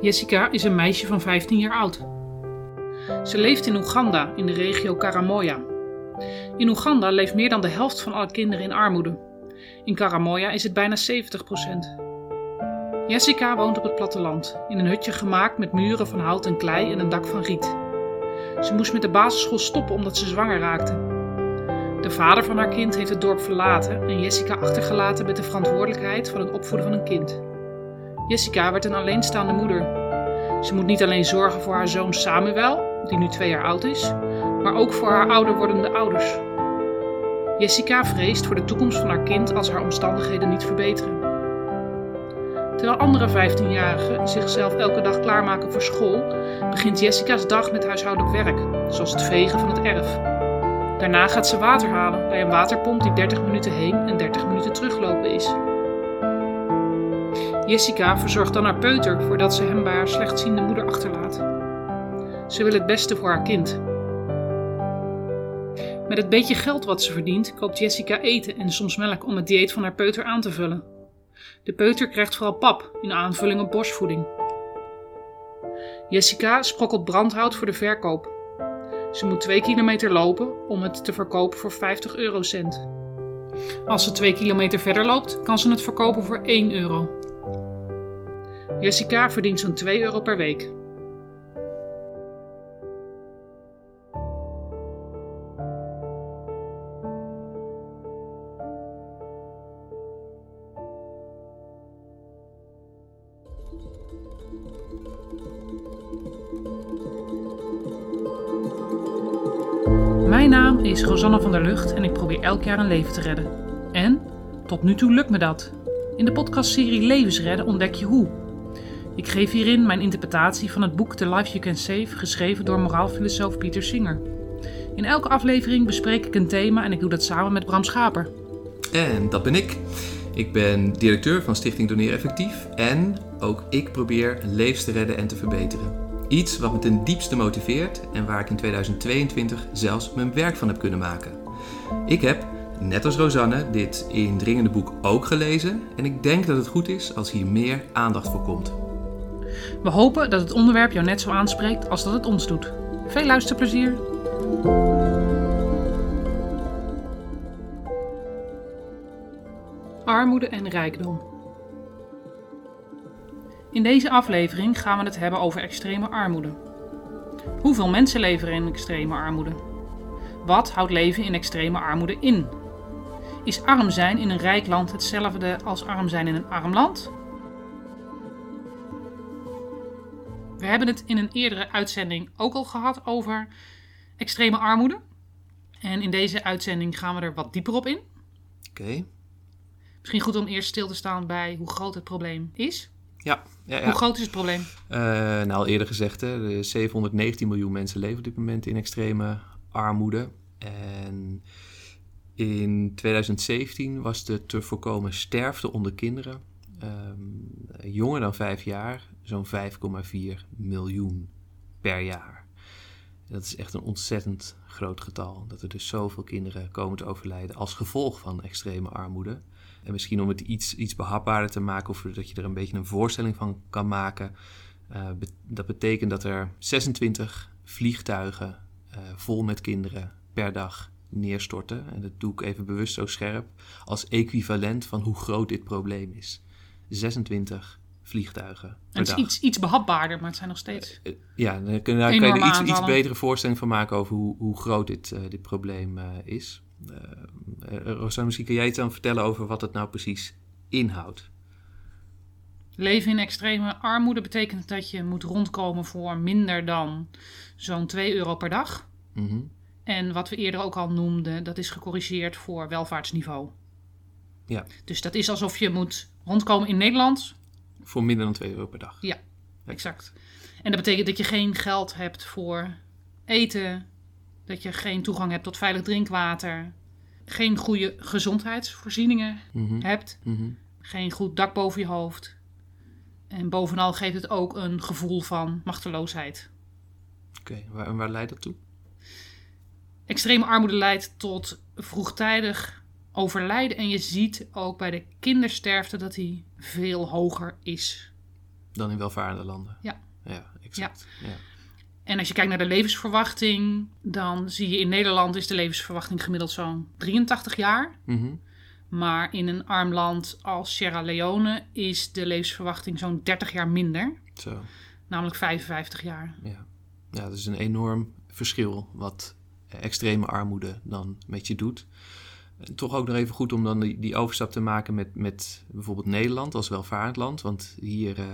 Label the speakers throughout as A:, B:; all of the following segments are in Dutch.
A: Jessica is een meisje van 15 jaar oud. Ze leeft in Oeganda, in de regio Karamoja. In Oeganda leeft meer dan de helft van alle kinderen in armoede. In Karamoja is het bijna 70%. Jessica woont op het platteland, in een hutje gemaakt met muren van hout en klei en een dak van riet. Ze moest met de basisschool stoppen omdat ze zwanger raakte. De vader van haar kind heeft het dorp verlaten en Jessica achtergelaten met de verantwoordelijkheid van het opvoeden van een kind. Jessica werd een alleenstaande moeder. Ze moet niet alleen zorgen voor haar zoon Samuel, die nu twee jaar oud is, maar ook voor haar ouder wordende ouders. Jessica vreest voor de toekomst van haar kind als haar omstandigheden niet verbeteren. Terwijl andere 15-jarigen zichzelf elke dag klaarmaken voor school, begint Jessica's dag met huishoudelijk werk, zoals het vegen van het erf. Daarna gaat ze water halen bij een waterpomp die 30 minuten heen en 30 minuten teruglopen is. Jessica verzorgt dan haar peuter voordat ze hem bij haar slechtziende moeder achterlaat. Ze wil het beste voor haar kind. Met het beetje geld wat ze verdient, koopt Jessica eten en soms melk om het dieet van haar peuter aan te vullen. De peuter krijgt vooral pap in aanvulling op borstvoeding. Jessica sprokkelt brandhout voor de verkoop. Ze moet 2 kilometer lopen om het te verkopen voor 50 eurocent. Als ze 2 kilometer verder loopt, kan ze het verkopen voor 1 euro. Jessica verdient zo'n 2 euro per week. Mijn naam is Rosanne van der Lucht en ik probeer elk jaar een leven te redden. En tot nu toe lukt me dat. In de podcastserie Levensredden ontdek je hoe. Ik geef hierin mijn interpretatie van het boek The Life You Can Save, geschreven door moraalfilosoof Pieter Singer. In elke aflevering bespreek ik een thema en ik doe dat samen met Bram Schaper.
B: En dat ben ik. Ik ben directeur van Stichting Doneer Effectief en ook ik probeer levens te redden en te verbeteren. Iets wat me ten diepste motiveert en waar ik in 2022 zelfs mijn werk van heb kunnen maken. Ik heb, net als Rosanne, dit indringende boek ook gelezen en ik denk dat het goed is als hier meer aandacht voor komt.
A: We hopen dat het onderwerp jou net zo aanspreekt als dat het ons doet. Veel luisterplezier! Armoede en rijkdom. In deze aflevering gaan we het hebben over extreme armoede. Hoeveel mensen leven in extreme armoede? Wat houdt leven in extreme armoede in? Is arm zijn in een rijk land hetzelfde als arm zijn in een arm land? We hebben het in een eerdere uitzending ook al gehad over extreme armoede. En in deze uitzending gaan we er wat dieper op in.
B: Oké.
A: Misschien goed om eerst stil te staan bij hoe groot het probleem is.
B: Ja, ja, ja.
A: Hoe groot is het probleem?
B: Uh, nou, al eerder gezegd, hè, de 719 miljoen mensen leven op dit moment in extreme armoede. En in 2017 was de te voorkomen sterfte onder kinderen, um, jonger dan 5 jaar, zo'n 5,4 miljoen per jaar. Dat is echt een ontzettend groot getal. Dat er dus zoveel kinderen komen te overlijden als gevolg van extreme armoede. En misschien om het iets, iets behapbaarder te maken, of dat je er een beetje een voorstelling van kan maken. Uh, dat betekent dat er 26 vliegtuigen uh, vol met kinderen per dag neerstorten. En dat doe ik even bewust zo scherp, als equivalent van hoe groot dit probleem is. 26 vliegtuigen.
A: En het is iets, iets behapbaarder, maar het zijn nog steeds.
B: Uh, ja, dan kun, daar je er iets, iets betere voorstelling van maken over hoe, hoe groot dit, dit probleem is. Uh, Rosanne, misschien kun jij iets aan vertellen over wat het nou precies inhoudt.
A: Leven in extreme armoede betekent dat je moet rondkomen voor minder dan zo'n 2 euro per dag.
B: Mm -hmm.
A: En wat we eerder ook al noemden, dat is gecorrigeerd voor welvaartsniveau.
B: Ja.
A: Dus dat is alsof je moet rondkomen in Nederland.
B: Voor minder dan 2 euro per dag.
A: Ja, exact. En dat betekent dat je geen geld hebt voor eten, dat je geen toegang hebt tot veilig drinkwater, geen goede gezondheidsvoorzieningen
B: mm -hmm.
A: hebt,
B: Mm -hmm.
A: geen goed dak boven je hoofd. En bovenal geeft het ook een gevoel van machteloosheid.
B: Oké, okay, waar, waar leidt dat toe?
A: Extreme armoede leidt tot vroegtijdig overlijden. En je ziet ook bij de kindersterfte dat die veel hoger is.
B: Dan in welvarende landen.
A: Ja.
B: Ja, exact. Ja.
A: En als je kijkt naar de levensverwachting, dan zie je in Nederland is de levensverwachting gemiddeld zo'n 83 jaar.
B: Mhm.
A: Maar in een arm land als Sierra Leone is de levensverwachting zo'n 30 jaar minder,
B: Zo,
A: namelijk 55 jaar.
B: ja. Ja, dat is een enorm verschil wat extreme armoede dan met je doet. Toch ook nog even goed om dan die, die overstap te maken met, met bijvoorbeeld Nederland als welvarend land. Want hier eh,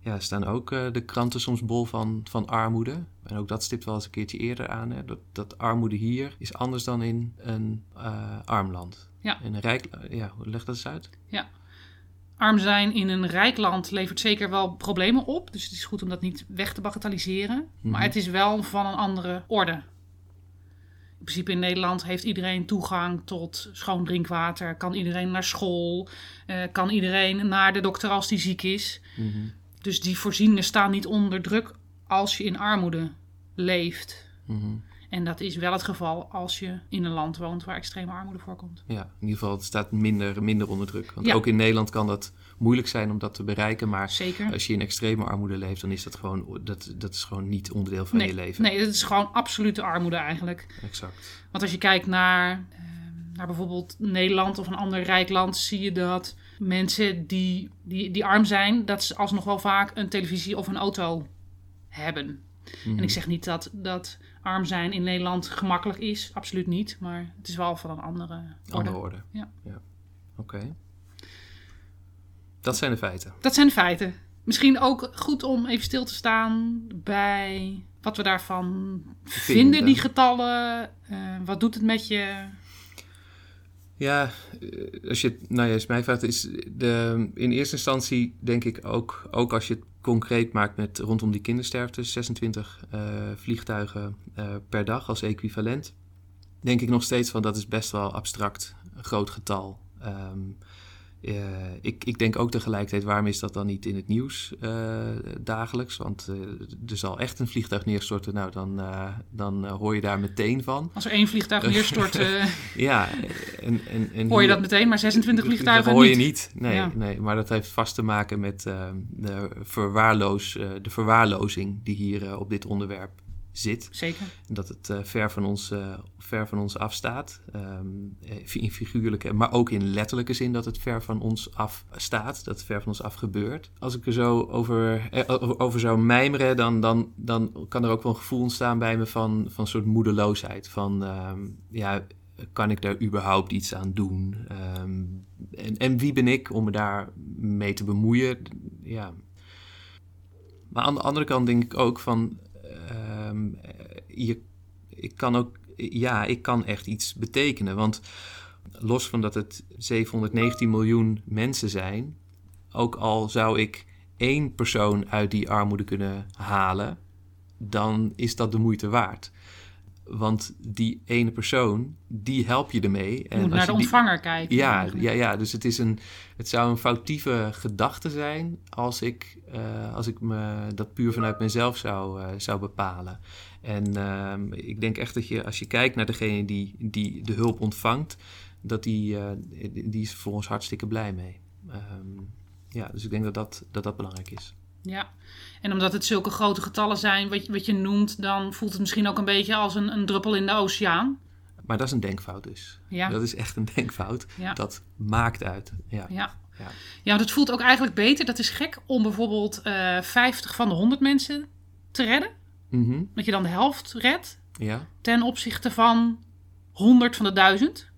B: ja, staan ook eh, de kranten soms bol van, van armoede. En ook dat stipt wel eens een keertje eerder aan. Hè, dat, dat armoede hier is anders dan in een eh, arm land.
A: Ja.
B: In een rijk, ja, leg dat eens uit.
A: Arm zijn in een rijk land levert zeker wel problemen op. Dus het is goed om dat niet weg te bagatelliseren.
B: Mhm.
A: Maar het is wel van een andere orde. In principe in Nederland heeft iedereen toegang tot schoon drinkwater. Kan iedereen naar school. eh, kan iedereen naar de dokter als die ziek is.
B: Mhm.
A: Dus die voorzieningen staan niet onder druk als je in armoede leeft.
B: Mhm.
A: En dat is wel het geval als je in een land woont waar extreme armoede voorkomt.
B: Ja, in ieder geval, het staat minder, minder onder druk. Want
A: Ja.
B: ook in Nederland kan dat moeilijk zijn om dat te bereiken. Maar
A: Zeker.
B: als je in extreme armoede leeft, dan is dat gewoon, dat, dat is gewoon niet onderdeel van
A: Nee,
B: je leven.
A: nee, het is gewoon absolute armoede eigenlijk.
B: Exact.
A: Want als je kijkt naar, eh, naar bijvoorbeeld Nederland of een ander rijk land, zie je dat mensen die, die, die arm zijn, dat ze alsnog wel vaak een televisie of een auto hebben.
B: Mhm.
A: En ik zeg niet dat, dat arm zijn in Nederland gemakkelijk is, absoluut niet. Maar het is wel van een andere orde.
B: Andere orde.
A: Ja.
B: Oké. Dat zijn de feiten.
A: Dat zijn de feiten. Misschien ook goed om even stil te staan bij wat we daarvan vinden,
B: Vinden.
A: die getallen. Eh, wat doet het met je?
B: Ja, eh, als je het nou juist mij vraagt, is de, in eerste instantie denk ik ook, ook als je het concreet maakt met rondom die kindersterfte, 26 eh, vliegtuigen per dag als equivalent, denk ik nog steeds van dat is best wel abstract, groot getal. Ehm, eh, ik, ik denk ook tegelijkertijd, waarom is dat dan niet in het nieuws eh, dagelijks? Want eh, er zal echt een vliegtuig neerstorten, nou dan, dan hoor je daar meteen van.
A: Als er één vliegtuig neerstort,
B: Ja, en, en, en
A: hoor je dat meteen, maar 26 vliegtuigen
B: dat hoor je
A: niet.
B: Nee,
A: Ja.
B: nee, maar dat heeft vast te maken met de, verwaarloos, de verwaarlozing die hier op dit onderwerp zit.
A: Zeker.
B: Dat het eh, ver, van ons, eh, ver van ons afstaat. Ehm, eh, in figuurlijke, maar ook in letterlijke zin dat het ver van ons af staat. Dat het ver van ons af gebeurt. Als ik er zo over, eh, over- over zou mijmeren, dan, dan, dan kan er ook wel een gevoel ontstaan bij me van, van een soort moedeloosheid. Van, ehm, ja, kan ik daar überhaupt iets aan doen? Ehm, en, en wie ben ik om me daar mee te bemoeien? Ja. Maar aan de andere kant denk ik ook van... ehm, eh, je, ik kan ook... Ja, ik kan echt iets betekenen. Want los van dat het 719 miljoen mensen zijn... ook al zou ik één persoon uit die armoede kunnen halen... dan is dat de moeite waard. Want die ene persoon, die help je ermee.
A: Je
B: En
A: moet naar de
B: die-
A: ontvanger kijken.
B: ja,
A: eigenlijk.
B: ja, ja, dus het, is een, het zou een foutieve gedachte zijn als ik, eh, als ik me dat puur vanuit mezelf zou, eh, zou bepalen. En ehm, ik denk echt dat je, als je kijkt naar degene die, die de hulp ontvangt, dat die, eh, die is voor ons hartstikke blij mee. Ehm, ja, dus ik denk dat dat, dat, dat belangrijk is.
A: Ja, en omdat het zulke grote getallen zijn, wat je, wat je noemt, dan voelt het misschien ook een beetje als een, een druppel in de oceaan.
B: Maar dat is een denkfout dus.
A: Ja,
B: Dat is echt een denkfout.
A: ja,
B: Dat maakt uit. Ja.
A: ja.
B: Ja.
A: Ja, want het voelt ook eigenlijk beter. Dat is gek om bijvoorbeeld eh 50 van de 100 mensen te redden.
B: Mhm.
A: Dat je dan de helft redt
B: ja.
A: ten opzichte van 100 van de 1000.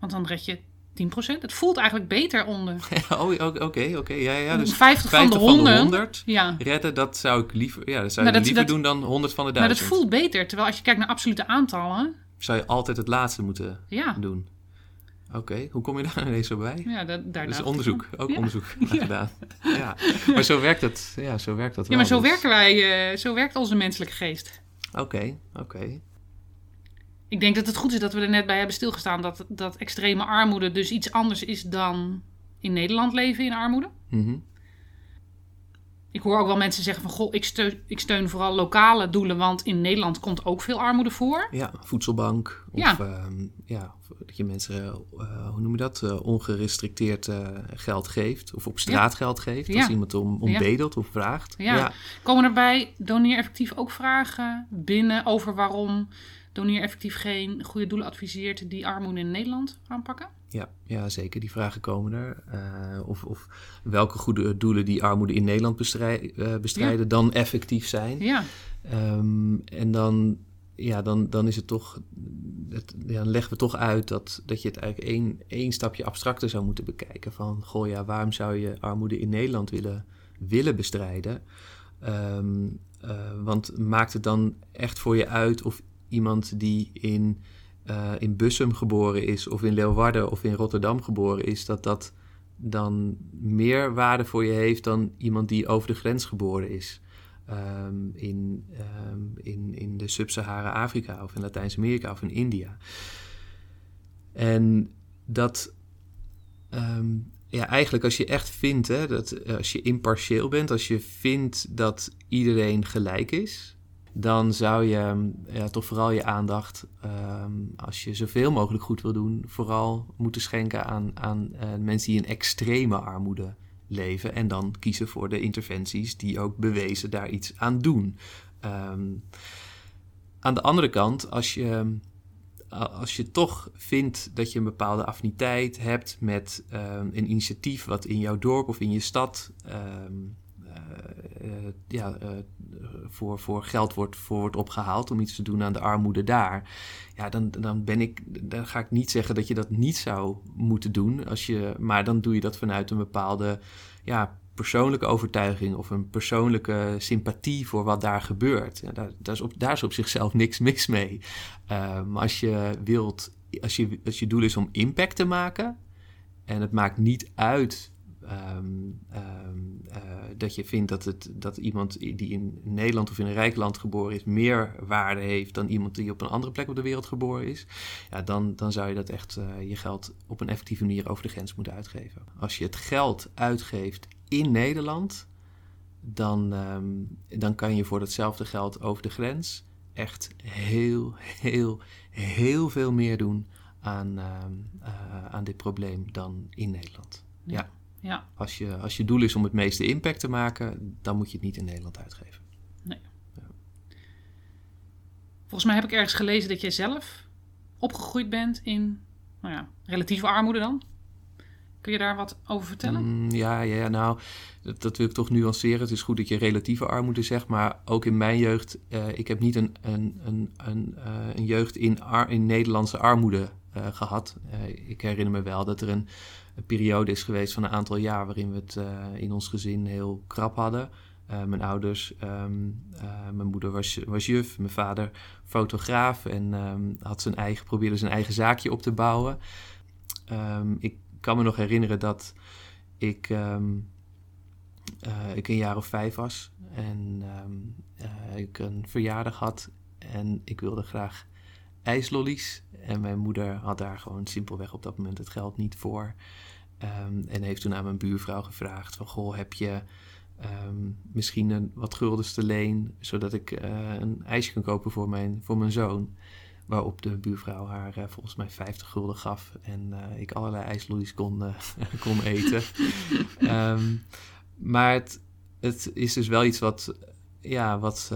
A: Want dan red je 10%. Het voelt eigenlijk beter onder
B: oh, oké, oké. oké. Ja, ja, dus
A: 50,
B: 50
A: van de 100.
B: 100
A: Ja,
B: redden, dat zou ik liever, ja, dat zou ik
A: dat-
B: liever
A: dat-
B: doen dan 100 van de
A: maar dat
B: 1000.
A: voelt beter. Terwijl als je kijkt naar absolute aantallen,
B: Zou je altijd het laatste moeten
A: ja,
B: doen. Oké, hoe kom je daar ineens zo bij?
A: ja
B: Dat is
A: dacht ik
B: onderzoek,
A: van.
B: ook
A: Ja.
B: onderzoek
A: Ja.
B: gedaan. Ja. Maar zo werkt het, ja, zo werkt dat
A: Ja, maar
B: wel,
A: zo
B: dus.
A: werken wij, eh, zo werkt onze menselijke geest.
B: Oké, oké.
A: Ik denk dat het goed is dat we er net bij hebben stilgestaan dat, dat extreme armoede dus iets anders is dan in Nederland leven in armoede.
B: Mhm.
A: Ik ik hoor ook wel mensen zeggen van... Goh, ik steun, ik steun vooral lokale doelen, want in Nederland komt ook veel armoede voor.
B: Ja, voedselbank. Of
A: Ja.
B: ehm, ja, dat je mensen, eh, hoe noem je dat, eh, ongerestricteerd eh, geld geeft. Of op straat geld geeft.
A: Ja.
B: Als iemand om, om bedelt of vraagt.
A: Ja. Komen er bij Doneer Effectief ook vragen binnen over waarom Doneer Effectief geen goede doelen adviseert die armoede in Nederland aanpakken?
B: Ja, ja, zeker. Die vragen komen er. Eh, of, of welke goede doelen die armoede in Nederland bestrij- eh, bestrijden dan effectief zijn.
A: Ja,
B: Ehm, en dan, ja, dan, dan is het toch. Het, ja, dan leggen we toch uit dat, dat je het eigenlijk één, één stapje abstracter zou moeten bekijken. Van goh, ja, waarom zou je armoede in Nederland willen, willen bestrijden? Ehm, eh, want maakt het dan echt voor je uit of iemand die in, eh, in Bussum geboren is, of in Leeuwarden of in Rotterdam geboren is, dat dat dan meer waarde voor je heeft dan iemand die over de grens geboren is? ehm, in, ehm, in, in de Sub-Sahara-Afrika of in Latijns-Amerika of in India. En dat, ehm, ja, eigenlijk als je echt vindt, hè, dat eh, als je impartieel bent, als je vindt dat iedereen gelijk is, dan zou je ja, toch vooral je aandacht, ehm, als je zoveel mogelijk goed wil doen, vooral moeten schenken aan, aan eh, mensen die in extreme armoede leven. En dan kiezen voor de interventies die ook bewezen daar iets aan doen. Ehm, aan de andere kant, als je, als je toch vindt dat je een bepaalde affiniteit hebt met ehm, een initiatief wat in jouw dorp of in je stad ja, eh, voor, voor geld wordt, voor wordt opgehaald om iets te doen aan de armoede daar. Ja, dan, dan ben ik, dan ga ik niet zeggen dat je dat niet zou moeten doen. Als je, maar dan doe je dat vanuit een bepaalde ja, persoonlijke overtuiging of een persoonlijke sympathie voor wat daar gebeurt. Ja, daar, is op, daar is op zichzelf niks mis mee. Maar als je wilt, als je, als je doel is om impact te maken en het maakt niet uit Um, um, uh, dat je vindt dat, het, dat iemand die in Nederland of in een rijk land geboren is, meer waarde heeft dan iemand die op een andere plek op de wereld geboren is, ja, dan, dan zou je dat echt uh, je geld op een effectieve manier over de grens moeten uitgeven. Als je het geld uitgeeft in Nederland, dan, um, dan kan je voor datzelfde geld over de grens echt heel, heel, heel veel meer doen aan, uh, aan dit probleem dan in Nederland. ja. Ja. Als, je, als je doel is om het meeste impact te maken, dan moet je het niet in Nederland uitgeven.
A: Nee. Ja. Volgens mij heb ik ergens gelezen dat jij zelf opgegroeid bent in nou ja, relatieve armoede dan. Kun je daar wat over vertellen?
B: Mm, ja, ja, nou, dat, dat, wil ik toch nuanceren. Het is goed dat je relatieve armoede zegt, maar ook in mijn jeugd, uh, ik heb niet een, een, een, een, uh, een jeugd in, ar, in Nederlandse armoede uh, gehad. ik herinner me wel dat er een, een, periode is geweest van een aantal jaar waarin we het in ons gezin heel krap hadden. mijn ouders, um, mijn moeder was, was juf, mijn vader fotograaf en um, had zijn eigen, probeerde zijn eigen zaakje op te bouwen. Um, ik kan me nog herinneren dat ik, ik een jaar of vijf was en ik een verjaardag had en ik wilde graag ijslollies. En mijn moeder had daar gewoon simpelweg op dat moment het geld niet voor. Um, en heeft toen aan mijn buurvrouw gevraagd van, goh, heb je misschien een, wat guldens te leen, zodat ik uh, een ijsje kan kopen voor mijn, voor mijn zoon. Waarop de buurvrouw haar uh, volgens mij 50 gulden gaf en uh, ik allerlei ijslollies kon, kon eten. um, maar het, het, is dus wel iets wat, ja, wat,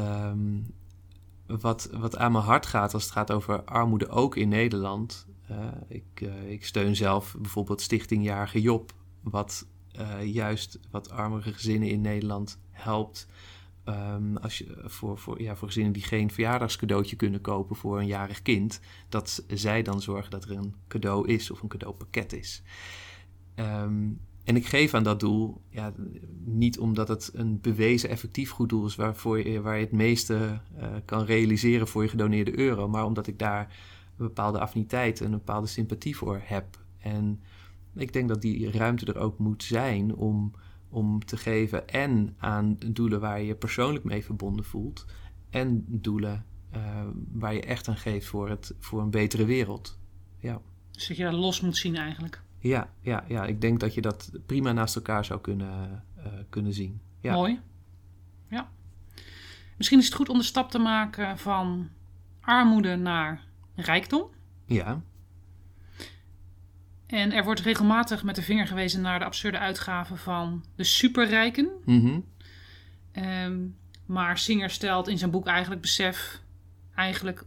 B: wat, wat aan mijn hart gaat als het gaat over armoede, ook in Nederland. Ik, ik steun zelf bijvoorbeeld Stichting Jarige Job, wat juist wat armere gezinnen in Nederland helpt Um, als je, voor, voor, ja, voor gezinnen die geen verjaardagscadeautje kunnen kopen voor een jarig kind, dat zij dan zorgen dat er een cadeau is of een cadeaupakket is. Um, en ik geef aan dat doel, ja, niet omdat het een bewezen effectief goed doel is waarvoor je, waar je het meeste kan realiseren voor je gedoneerde euro, maar omdat ik daar een bepaalde affiniteit en een bepaalde sympathie voor heb. En ik denk dat die ruimte er ook moet zijn om om te geven en aan doelen waar je je persoonlijk mee verbonden voelt en doelen uh, waar je echt aan geeft voor, het, voor een betere wereld. Ja.
A: Dus dat je dat los moet zien eigenlijk.
B: Ja, ja, ja, ik denk dat je dat prima naast elkaar zou kunnen, uh, kunnen zien. Ja.
A: Mooi. Ja. Misschien is het goed om de stap te maken van armoede naar rijkdom.
B: Ja.
A: En er wordt regelmatig met de vinger gewezen naar de absurde uitgaven van de superrijken.
B: Mhm.
A: Ehm, maar Singer stelt in zijn boek eigenlijk besef eigenlijk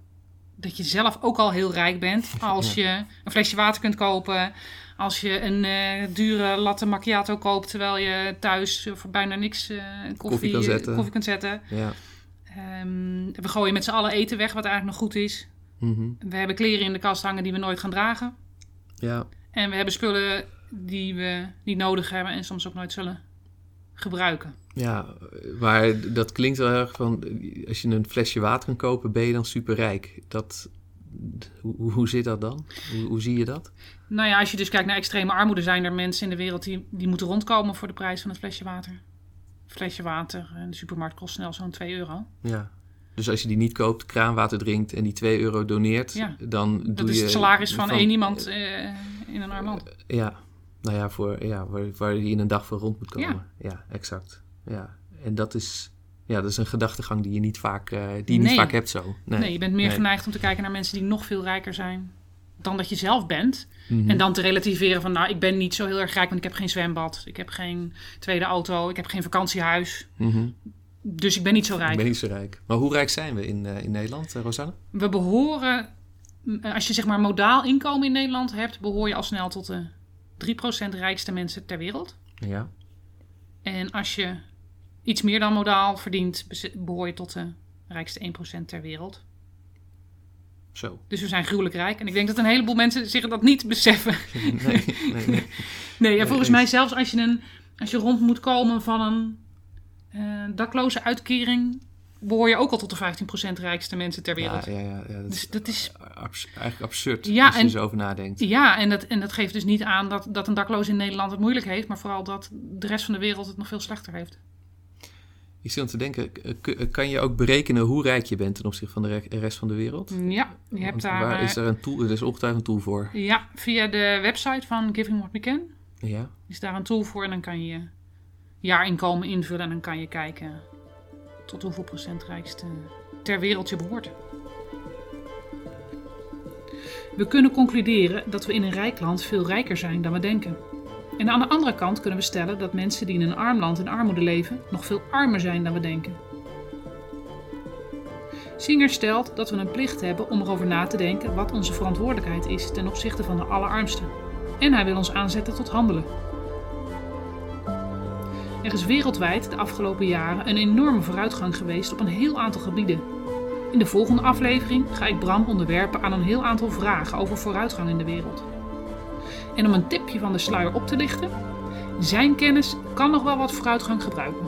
A: dat je zelf ook al heel rijk bent als je een flesje water kunt kopen, als je een eh, dure latte macchiato koopt terwijl je thuis voor bijna niks eh, koffie,
B: Koffie kan zetten.
A: koffie kunt zetten.
B: Ja.
A: Ehm, we gooien met z'n allen eten weg, wat eigenlijk nog goed is.
B: Mhm.
A: We hebben kleren in de kast hangen die we nooit gaan dragen.
B: Ja.
A: En we hebben spullen die we niet nodig hebben en soms ook nooit zullen gebruiken.
B: Ja, maar dat klinkt wel erg van... Als je een flesje water kan kopen, ben je dan superrijk. Dat, hoe, hoe zit dat dan? Hoe, hoe zie je dat?
A: Nou ja, als je dus kijkt naar extreme armoede, zijn er mensen in de wereld die, die moeten rondkomen voor de prijs van een flesje water. Een flesje water in de supermarkt kost snel zo'n 2 euro.
B: Ja. Dus als je die niet koopt, kraanwater drinkt en die 2 euro doneert,
A: Ja.
B: dan doe
A: Dat
B: je...
A: is het salaris van, één iemand eh, in een arm land.
B: Ja, nou ja, voor, ja waar, waar je in een dag voor rond moet komen. Ja, exact. Ja. En dat is, ja, dat is een gedachtegang die je niet vaak, eh, die je niet vaak hebt zo. Nee,
A: Nee, je bent meer
B: Nee.
A: geneigd om te kijken naar mensen die nog veel rijker zijn dan dat je zelf bent.
B: Mhm.
A: En dan te relativeren van, nou, ik ben niet zo heel erg rijk, want ik heb geen zwembad. Ik heb geen tweede auto, ik heb geen vakantiehuis.
B: Mhm.
A: Dus ik ben niet zo rijk.
B: Ik ben niet zo rijk. Maar hoe rijk zijn we in, eh, in Nederland, eh, Rosanne?
A: We behoren, m, als je zeg maar modaal inkomen in Nederland hebt, behoor je al snel tot de 3% rijkste mensen ter wereld.
B: Ja.
A: En als je iets meer dan modaal verdient, behoor je tot de rijkste 1% ter wereld.
B: Zo.
A: Dus we zijn gruwelijk rijk. En ik denk dat een heleboel mensen zich dat niet beseffen.
B: Nee, nee, nee.
A: Nee, en volgens mij zelfs als je, een, als je rond moet komen van een eh, dakloze uitkering, behoor je ook al tot de 15% rijkste mensen ter wereld.
B: ja, ja, ja, dat
A: Dus
B: is
A: dat is
B: abs- eigenlijk absurd
A: Ja,
B: als je
A: en-
B: zo over nadenkt.
A: Ja, en dat, en dat geeft dus niet aan dat, dat een dakloze in Nederland het moeilijk heeft, maar vooral dat de rest van de wereld het nog veel slechter heeft.
B: Ik zit aan te denken, kan je ook berekenen hoe rijk je bent ten opzichte van de re- rest van de wereld?
A: Ja, je hebt
B: Want
A: daar.
B: waar
A: eh,
B: is er een tool? Er is ongetwijfeld een tool voor.
A: Ja, via de website van Giving What We Can
B: Ja.
A: is daar een tool voor en dan kan je jaarinkomen invullen en dan kan je kijken tot hoeveel procent rijkste ter wereld je behoort. We kunnen concluderen dat we in een rijk land veel rijker zijn dan we denken. En aan de andere kant kunnen we stellen dat mensen die in een arm land in armoede leven nog veel armer zijn dan we denken. Singer stelt dat we een plicht hebben om erover na te denken wat onze verantwoordelijkheid is ten opzichte van de allerarmsten. En hij wil ons aanzetten tot handelen. Er is wereldwijd de afgelopen jaren een enorme vooruitgang geweest op een heel aantal gebieden. In de volgende aflevering ga ik Bram onderwerpen aan een heel aantal vragen over vooruitgang in de wereld. En om een tipje van de sluier op te lichten, zijn kennis kan nog wel wat vooruitgang gebruiken.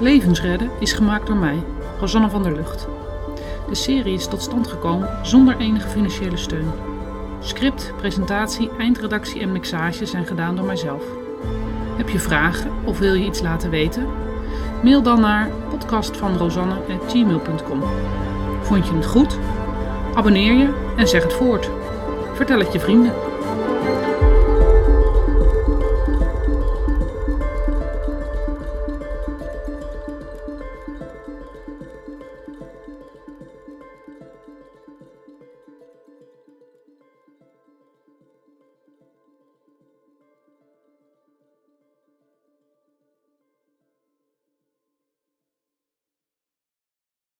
A: Levensredden is gemaakt door mij, Rosanne van der Lucht. De serie is tot stand gekomen zonder enige financiële steun. Script, presentatie, eindredactie en mixage zijn gedaan door mijzelf. Heb je vragen of wil je iets laten weten? Mail dan naar podcastvanrosanne.gmail.com Vond je het goed? Abonneer je en zeg het voort. Vertel het je vrienden.